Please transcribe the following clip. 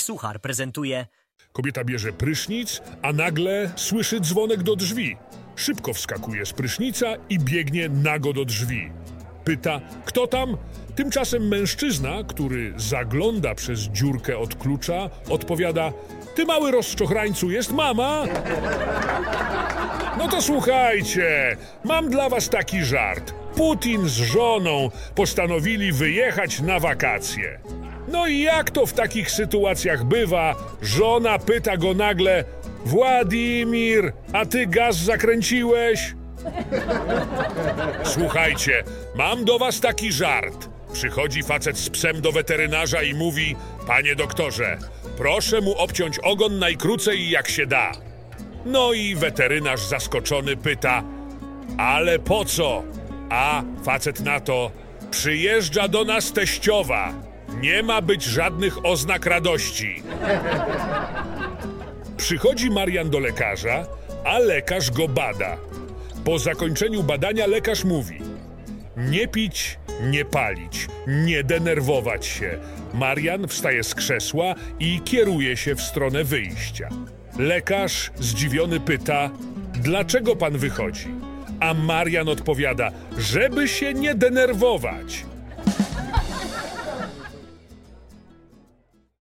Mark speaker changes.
Speaker 1: Suchar prezentuje
Speaker 2: Kobieta bierze prysznic, a nagle słyszy dzwonek do drzwi. Szybko wskakuje z prysznica i biegnie nago do drzwi. Pyta, kto tam? Tymczasem mężczyzna, który zagląda przez dziurkę od klucza, odpowiada: Ty mały rozczochrańcu, jest mama? No to słuchajcie, mam dla was taki żart. Putin z żoną postanowili wyjechać na wakacje. No i jak to w takich sytuacjach bywa, żona pyta go nagle: Władimir, a ty gaz zakręciłeś? Słuchajcie, mam do was taki żart. Przychodzi facet z psem do weterynarza i mówi: Panie doktorze, proszę mu obciąć ogon najkrócej jak się da. No i weterynarz zaskoczony pyta: Ale po co? A facet na to: Przyjeżdża do nas teściowa. Nie ma być żadnych oznak radości. Przychodzi Marian do lekarza, a lekarz go bada. Po zakończeniu badania lekarz mówi: Nie pić, nie palić, nie denerwować się. Marian wstaje z krzesła i kieruje się w stronę wyjścia. Lekarz zdziwiony pyta: Dlaczego pan wychodzi? A Marian odpowiada: Żeby się nie denerwować.